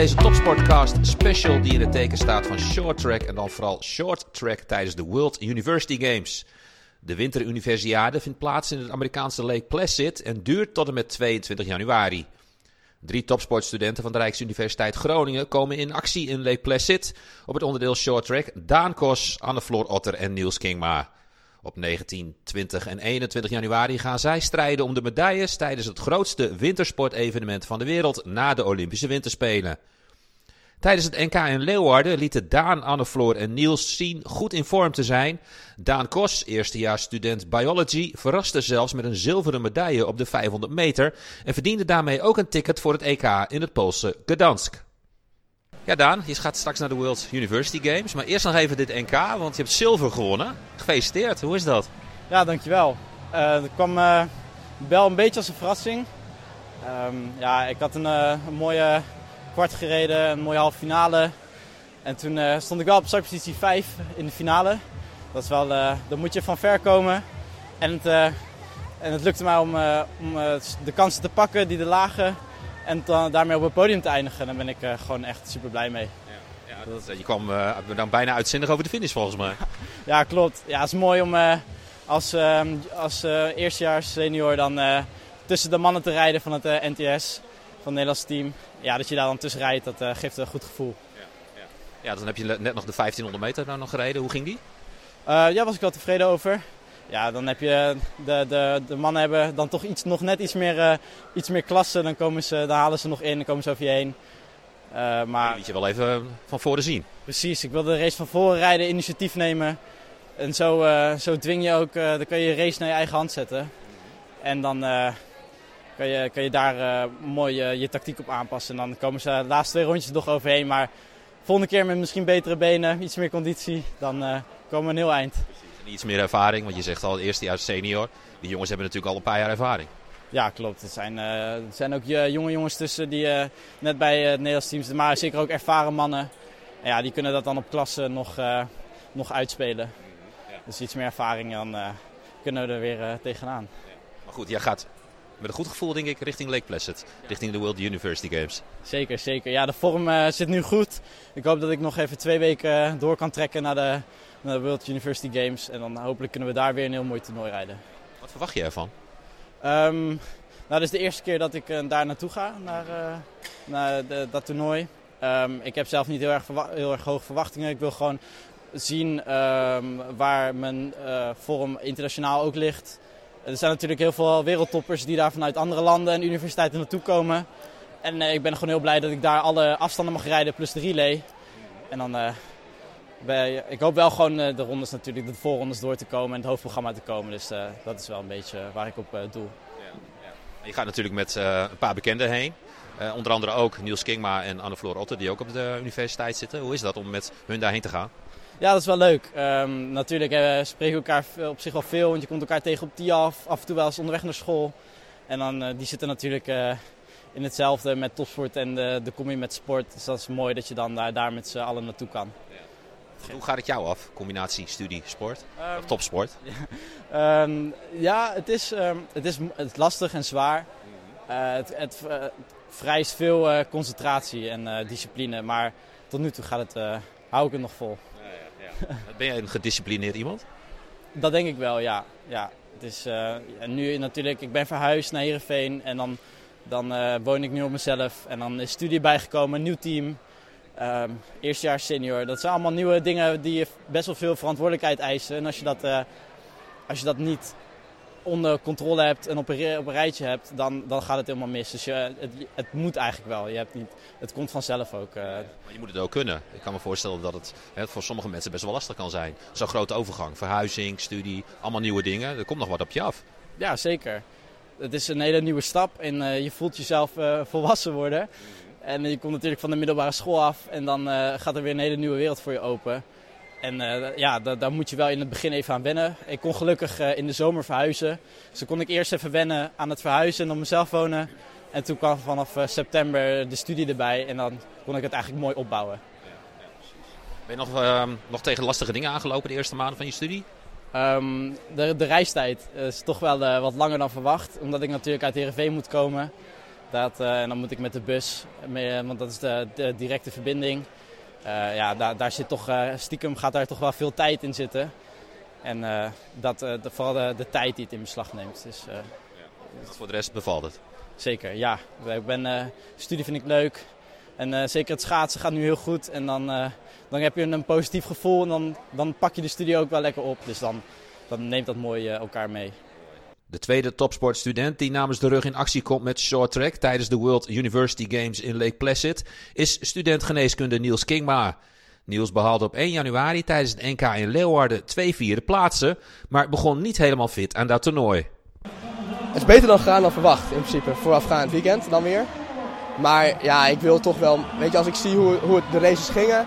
deze Topsportcast special die in het teken staat van short track en dan vooral short track tijdens de World University Games. De winteruniversiade vindt plaats in het Amerikaanse Lake Placid en duurt tot en met 22 januari. Drie topsportstudenten van de Rijksuniversiteit Groningen komen in actie in Lake Placid op het onderdeel short track Daan Kos, Anne Floor Otter en Niels Kingma. Op 19, 20 en 21 januari gaan zij strijden om de medailles tijdens het grootste wintersportevenement van de wereld na de Olympische Winterspelen. Tijdens het NK in Leeuwarden lieten Daan, Annefloor en Niels zien goed in vorm te zijn. Daan Kos, eerstejaars student biology, verraste zelfs met een zilveren medaille op de 500 meter en verdiende daarmee ook een ticket voor het EK in het Poolse Gdansk. Ja, Daan, je gaat straks naar de World University Games. Maar eerst nog even dit NK, want je hebt zilver gewonnen. Gefeliciteerd, hoe is dat? Ja, dankjewel. Uh, dat kwam uh, wel een beetje als een verrassing. Um, ja, ik had een, uh, een, mooie kwart gereden, een mooie halve finale. En toen stond ik wel op startpositie 5 in de finale. Dat is wel, dan moet je van ver komen. En het, en het lukte mij om, om de kansen te pakken die er lagen. En dan, daarmee op het podium te eindigen, daar ben ik uh, gewoon echt super blij mee. Ja, ja dat, je kwam uh, dan bijna uitzinnig over de finish volgens mij. ja, klopt. Ja, het is mooi om uh, als, als eerstejaars senior dan tussen de mannen te rijden van het NTS, van het Nederlandse team. Ja, dat je daar dan tussen rijdt, dat geeft een goed gevoel. Ja, ja. ja, dan heb je net nog de 1500 meter nou nog gereden. Hoe ging die? ja, was ik wel tevreden over ja, dan heb je de, de, de mannen hebben dan toch iets, nog net iets meer, uh, iets meer klasse. Dan, komen ze, dan halen ze nog in, dan komen ze over je heen. Uh, maar je wel even van voren zien. Precies, ik wilde de race van voren rijden, initiatief nemen. En zo, uh, zo dwing je ook, dan kan je je race naar je eigen hand zetten. En dan kan, je, kan je daar mooi je tactiek op aanpassen. En dan komen ze de laatste twee rondjes nog overheen. Maar volgende keer met misschien betere benen, iets meer conditie, dan komen we een heel eind iets meer ervaring. Want je zegt al, het eerste jaar senior. Die jongens hebben natuurlijk al een paar jaar ervaring. Ja, klopt. Het zijn, uh, zijn ook jonge jongens tussen die uh, net bij het Nederlands team zitten. Maar zeker ook ervaren mannen. En ja, die kunnen dat dan op klasse nog, uh, nog uitspelen. Dus iets meer ervaring, dan kunnen we er weer tegenaan. Maar goed, jij gaat met een goed gevoel denk ik richting Lake Placid. Richting de World University Games. Zeker, zeker. Ja, de vorm zit nu goed. Ik hoop dat ik nog even twee weken door kan trekken naar de naar de World University Games. En dan hopelijk kunnen we daar weer een heel mooi toernooi rijden. Wat verwacht je ervan? Um, nou, dit is de eerste keer dat ik uh, daar naartoe ga, naar, uh, naar de, dat toernooi. Um, ik heb zelf niet heel erg, heel erg hoge verwachtingen. Ik wil gewoon zien um, waar mijn uh, vorm internationaal ook ligt. Er zijn natuurlijk heel veel wereldtoppers die daar vanuit andere landen en universiteiten naartoe komen. En ik ben gewoon heel blij dat ik daar alle afstanden mag rijden plus de relay. En dan ik hoop wel gewoon eh, de rondes natuurlijk, de voorrondes door te komen en het hoofdprogramma te komen. Dus uh, dat is wel een beetje waar ik op doe. Ja, ja. Je gaat natuurlijk met een paar bekenden heen. onder andere ook Niels Kingma en Anne-Floor Otter, die ook op de universiteit zitten. Hoe is dat om met hun daarheen te gaan? Ja, dat is wel leuk. Um, natuurlijk we spreken elkaar op zich wel veel, want je komt elkaar tegen op TIAF, af en toe wel eens onderweg naar school. En dan, die zitten natuurlijk in hetzelfde met topsport en de, de met sport. Dus dat is mooi dat je dan daar, daar met z'n allen naartoe kan. Hoe gaat het jou af? Combinatie studie, sport? Um, of topsport? Ja, um, ja het, is, um, het, is, het lastig en zwaar. Uh, het, het uh, vereist veel uh, concentratie en discipline. Maar tot nu toe gaat het, hou ik het nog vol. Ja, ja, ja. ben jij een gedisciplineerd iemand? Dat denk ik wel, ja. ja. Het is, nu natuurlijk, ik ben verhuisd naar Heerenveen en dan, dan woon ik nu op mezelf. En dan is studie bijgekomen, een nieuw team. Um, eerstejaars senior. Dat zijn allemaal nieuwe dingen die best wel veel verantwoordelijkheid eisen. En als je dat, uh, als je dat niet onder controle hebt en op een, op een rijtje hebt, dan, dan gaat het helemaal mis. Dus je, het, het, moet eigenlijk wel. Je hebt niet, het komt vanzelf ook. Uh... Maar je moet het ook kunnen. Ik kan me voorstellen dat het hè, voor sommige mensen best wel lastig kan zijn. Zo'n grote overgang. Verhuizing, studie, allemaal nieuwe dingen. Er komt nog wat op je af. Ja, zeker. Het is een hele nieuwe stap en uh, je voelt jezelf volwassen worden. En je komt natuurlijk van de middelbare school af en dan uh, gaat er weer een hele nieuwe wereld voor je open. En uh, ja, daar moet je wel in het begin even aan wennen. Ik kon gelukkig uh, in de zomer verhuizen. Dus dan kon ik eerst even wennen aan het verhuizen en op mezelf wonen. En toen kwam vanaf september de studie erbij en dan kon ik het eigenlijk mooi opbouwen. Ben je nog, ehm, nog tegen lastige dingen aangelopen de eerste maanden van je studie? Um, de, de reistijd is toch wel wat langer dan verwacht. Omdat ik natuurlijk uit Heerenveen moet komen. Dat, en dan moet ik met de bus, mee, want dat is de, de directe verbinding. ja, daar, daar zit toch, stiekem gaat daar toch wel veel tijd in zitten. En dat, de, vooral de, de, tijd die het in beslag neemt. Dus, ja. Voor de rest bevalt het? Zeker, ja. Ik ben, studie vind ik leuk. En zeker het schaatsen gaat nu heel goed. En dan, dan heb je een positief gevoel en dan, dan pak je de studie ook wel lekker op. Dus dan, dan neemt dat mooi elkaar mee. De tweede topsportstudent die namens de rug in actie komt met short track tijdens de World University Games in Lake Placid is student geneeskunde Niels Kingma. Niels behaalde op 1 januari tijdens het NK in Leeuwarden twee vierde plaatsen, maar begon niet helemaal fit aan dat toernooi. Het is beter dan gegaan dan verwacht in principe, voorafgaand weekend dan weer. Maar ja, ik wil toch wel, weet je, als ik zie hoe, hoe de races gingen,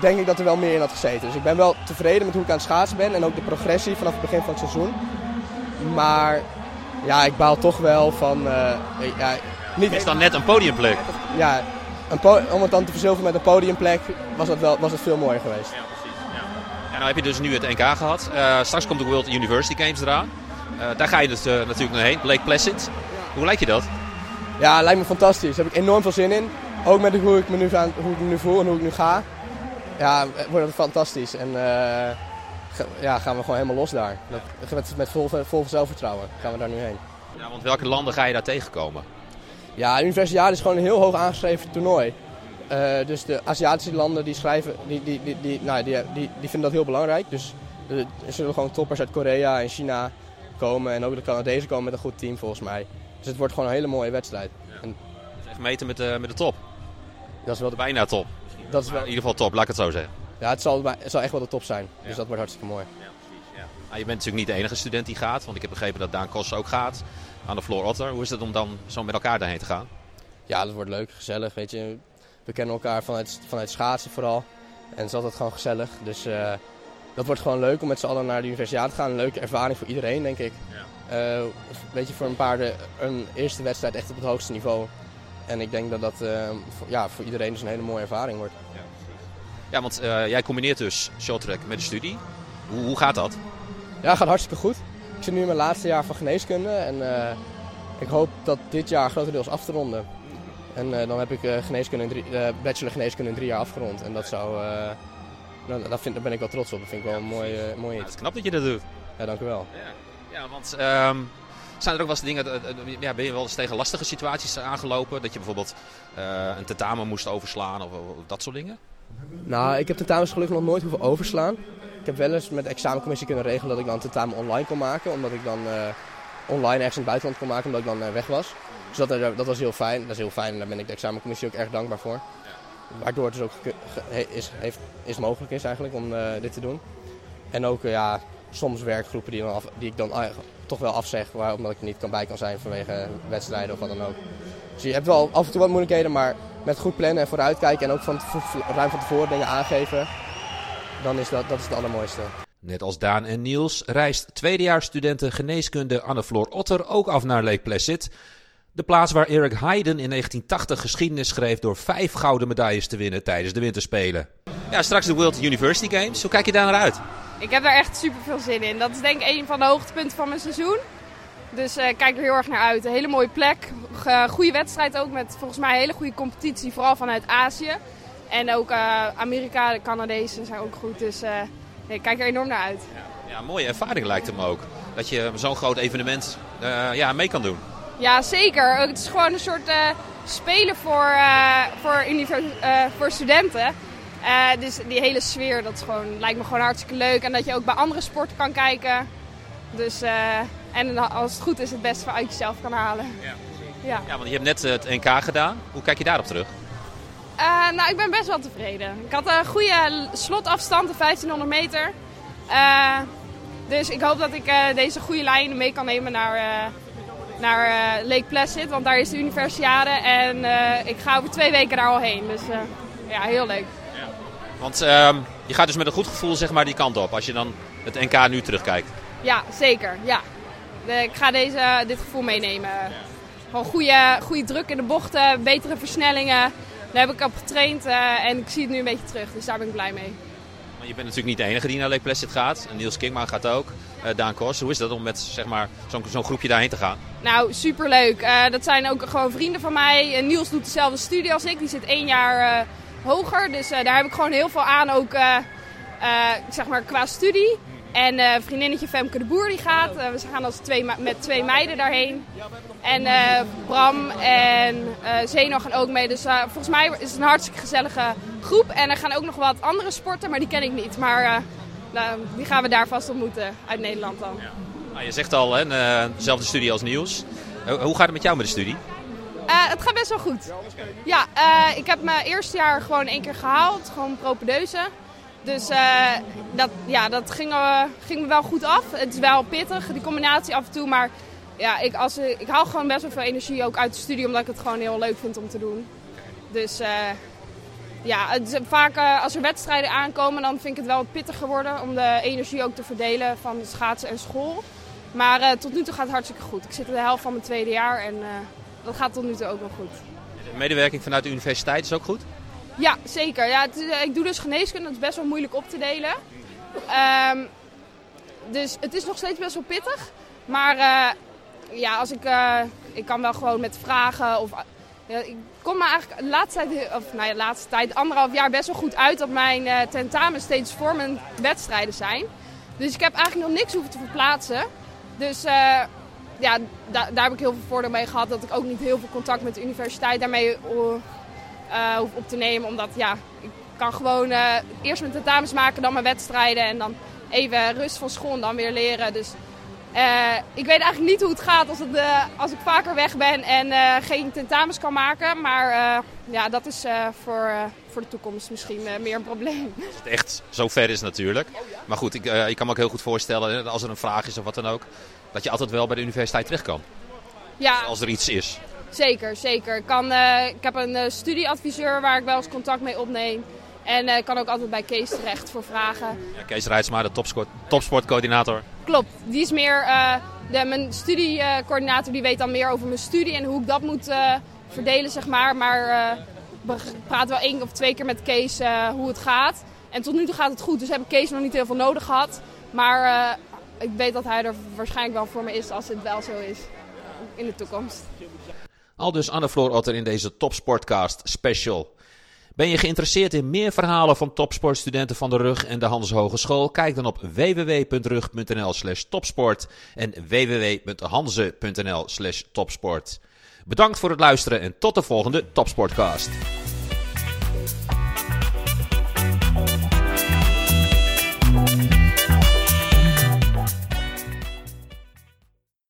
denk ik dat er wel meer in had gezeten. Dus ik ben wel tevreden met hoe ik aan het schaatsen ben en ook de progressie vanaf het begin van het seizoen. Maar ja, ik baal toch wel van... Uh, ja, niet is dan net een podiumplek. Ja, een om het dan te verzilveren met een podiumplek was dat, wel, was het veel mooier geweest. Ja, precies. Ja. En nou heb je dus nu het NK gehad. Uh, straks komt de World University Games eraan. Uh, daar ga je dus natuurlijk naar heen, Lake Placid. Hoe lijkt je dat? Ja, lijkt me fantastisch. Daar heb ik enorm veel zin in. Ook met hoe ik me nu, hoe ik me nu voel en hoe ik nu ga. Ja, wordt het fantastisch. En ja, gaan we gewoon helemaal los daar. Met, met vol, vol zelfvertrouwen gaan we daar nu heen. Ja, want welke landen ga je daar tegenkomen? Ja, de Universiade is gewoon een heel hoog aangeschreven toernooi. Uh, dus de Aziatische landen die schrijven, die, die, die, die, nou, die, die, die vinden dat heel belangrijk. Dus er zullen gewoon toppers uit Korea en China komen. En ook de Canadezen komen met een goed team volgens mij. Dus het wordt gewoon een hele mooie wedstrijd. Ja. En, echt meten met de, met de top. Dat is wel de... Bijna top. Dat is wel... In ieder geval top, laat ik het zo zeggen. Ja, het zal, het zal echt wel de top zijn. Dus dat wordt hartstikke mooi. Ja, precies. Ja. Ah, je bent natuurlijk niet de enige student die gaat. Want ik heb begrepen dat Daan Kos ook gaat. Aan de Floor Otter. Hoe is het om dan zo met elkaar daarheen te gaan? Ja, dat wordt leuk, gezellig. Weet je. We kennen elkaar vanuit, vanuit schaatsen vooral. En het is altijd gewoon gezellig. Dus uh, dat wordt gewoon leuk om met z'n allen naar de universiteit te gaan. Een leuke ervaring voor iedereen, denk ik. Ja. Uh, weet je, voor een paarden een eerste wedstrijd echt op het hoogste niveau. En ik denk dat dat uh, voor, ja, voor iedereen dus een hele mooie ervaring wordt. Ja. Ja, want uh, jij combineert dus shorttrack met de studie. Hoe, hoe gaat dat? Ja, gaat hartstikke goed. Ik zit nu in mijn laatste jaar van geneeskunde en uh, ik hoop dat dit jaar grotendeels af te ronden. En uh, dan heb ik geneeskunde in drie, bachelor geneeskunde in drie jaar afgerond. En dat zou, nou, dat vind, daar ben ik wel trots op. Dat vind ik wel een mooi, mooi iets. het is knap dat je dat doet. Ja, dank u wel. Ja, ja want um, zijn er ook wel eens dingen, ja, ben je wel eens tegen lastige situaties aangelopen? Dat je bijvoorbeeld een tentamen moest overslaan of, of dat soort dingen? Nou, ik heb tentamens gelukkig nog nooit hoeven overslaan. Ik heb wel eens met de examencommissie kunnen regelen dat ik dan tentamen online kon maken. Omdat ik dan uh, online ergens in het buitenland kon maken, omdat ik dan uh, weg was. Dus dat, uh, dat was heel fijn. Dat is heel fijn en daar ben ik de examencommissie ook erg dankbaar voor. Waardoor het dus ook is, heeft, is mogelijk is eigenlijk om dit te doen. En ook ja, soms werkgroepen die, dan die ik dan toch wel afzeg, omdat ik er niet kan bij kan zijn vanwege wedstrijden of wat dan ook. Dus je hebt wel af en toe wat moeilijkheden, maar met goed plannen en vooruitkijken en ook van ruim van tevoren dingen aangeven, dan is dat, dat is het allermooiste. Net als Daan en Niels reist tweedejaarsstudenten geneeskunde Anne-Floor Otter ook af naar Lake Placid. De plaats waar Eric Hayden in 1980 geschiedenis schreef door vijf gouden medailles te winnen tijdens de winterspelen. Ja, straks de World University Games. Hoe kijk je daar naar uit? Ik heb daar echt super veel zin in. Dat is denk ik een van de hoogtepunten van mijn seizoen. Dus uh, kijk er heel erg naar uit. Een hele mooie plek. goede wedstrijd ook met volgens mij een hele goede competitie. Vooral vanuit Azië. En ook uh, Amerika, de Canadezen zijn ook goed. Dus nee, ik kijk er enorm naar uit. Ja, ja mooie ervaring lijkt het me ook. Dat je zo'n groot evenement ja, mee kan doen. Ja, zeker. Het is gewoon een soort spelen voor, voor, voor studenten. dus die hele sfeer, dat is gewoon, lijkt me gewoon hartstikke leuk. En dat je ook bij andere sporten kan kijken. Dus en als het goed is, het best uit jezelf kan halen. Ja, ja. ja want je hebt net het NK gedaan. Hoe kijk je daarop terug? Uh, nou, ik ben best wel tevreden. Ik had een goede slotafstand, de 1500 meter. Uh, dus ik hoop dat ik uh, deze goede lijn mee kan nemen naar, naar Lake Placid. Want daar is de universiade en ik ga over twee weken daar al heen. Dus ja, heel leuk. Ja. Want ehm, je gaat dus met een goed gevoel zeg maar, die kant op als je dan het NK nu terugkijkt. Ja, zeker. Ja ik ga deze, dit gevoel meenemen. Gewoon goede, goede druk in de bochten, betere versnellingen. Daar heb ik op getraind uh, en ik zie het nu een beetje terug. Dus daar ben ik blij mee. Maar je bent natuurlijk niet de enige die naar Lake Placid gaat. Niels Kingman gaat ook. Uh, Daan Kors, hoe is dat om met zeg maar, zo'n groepje daarheen te gaan? Nou, superleuk. Uh, dat zijn ook gewoon vrienden van mij. Niels doet dezelfde studie als ik. Die zit één jaar hoger. Dus daar heb ik gewoon heel veel aan ook zeg maar qua studie. En uh, vriendinnetje Femke de Boer die gaat. Uh, we gaan als twee met twee meiden daarheen. En uh, Bram en Zeno gaan ook mee. Dus volgens mij is het een hartstikke gezellige groep. En er gaan ook nog wat andere sporten, maar die ken ik niet. Maar nou, die gaan we daar vast ontmoeten uit Nederland dan. Ja. Nou, je zegt al, hè, dezelfde studie als Niels. hoe gaat het met jou met de studie? het gaat best wel goed. Ja, ik heb mijn eerste jaar gewoon één keer gehaald. Gewoon propedeuse. Dus uh, dat, ja, dat ging, uh, ging me wel goed af. Het is wel pittig, die combinatie af en toe. Maar ja, ik, als, ik haal gewoon best wel veel energie ook uit de studie, omdat ik het gewoon heel leuk vind om te doen. Dus uh, ja, het vaak als er wedstrijden aankomen, dan vind ik het wel wat pittiger worden om de energie ook te verdelen van schaatsen en school. Maar tot nu toe gaat het hartstikke goed. Ik zit in de helft van mijn tweede jaar en dat gaat tot nu toe ook wel goed. De medewerking vanuit de universiteit is ook goed? Ja, zeker. Ja, eh, ik doe dus geneeskunde, dat is best wel moeilijk op te delen. Um, dus het is nog steeds best wel pittig. Maar uh, ja, als ik, uh, ik kan wel gewoon met vragen of... Ik kom me eigenlijk de laatste tijd, of nou ja, laatste tijd, anderhalf jaar best wel goed uit dat mijn tentamen steeds voor mijn wedstrijden zijn. Dus ik heb eigenlijk nog niks hoeven te verplaatsen. Dus ja, da daar heb ik heel veel voordeel mee gehad. Dat ik ook niet heel veel contact met de universiteit daarmee uh, hoef op te nemen. Omdat ja, ik kan gewoon uh, eerst mijn tentamens maken, dan mijn wedstrijden. En dan even rust van school en dan weer leren. Dus uh, ik weet eigenlijk niet hoe het gaat als, het, als ik vaker weg ben en geen tentamens kan maken. Maar ja, dat is voor, voor de toekomst misschien meer een probleem. Als het echt zo ver is natuurlijk. Maar goed, ik, ik kan me ook heel goed voorstellen, als er een vraag is of wat dan ook, dat je altijd wel bij de universiteit terecht kan. Ja. Als er iets is. Zeker, zeker. Ik, kan, uh, ik heb een uh, studieadviseur waar ik wel eens contact mee opneem. En uh, ik kan ook altijd bij Kees terecht voor vragen. Ja, Kees Rijtsma, de topsport, topsportcoördinator. Klopt, die is meer de, mijn studiecoördinator. Die weet dan meer over mijn studie en hoe ik dat moet verdelen, zeg maar. Maar we praten wel één of twee keer met Kees hoe het gaat. En tot nu toe gaat het goed, dus heb ik Kees nog niet heel veel nodig gehad. Maar ik weet dat hij er waarschijnlijk wel voor me is als het wel zo is in de toekomst. Al dus Anne-Floor Otter in deze Topsportcast special. Ben je geïnteresseerd in meer verhalen van topsportstudenten van de RUG en de Hans Hogeschool? Kijk dan op www.rug.nl slash topsport en www.hanze.nl slash topsport. Bedankt voor het luisteren en tot de volgende Topsportcast.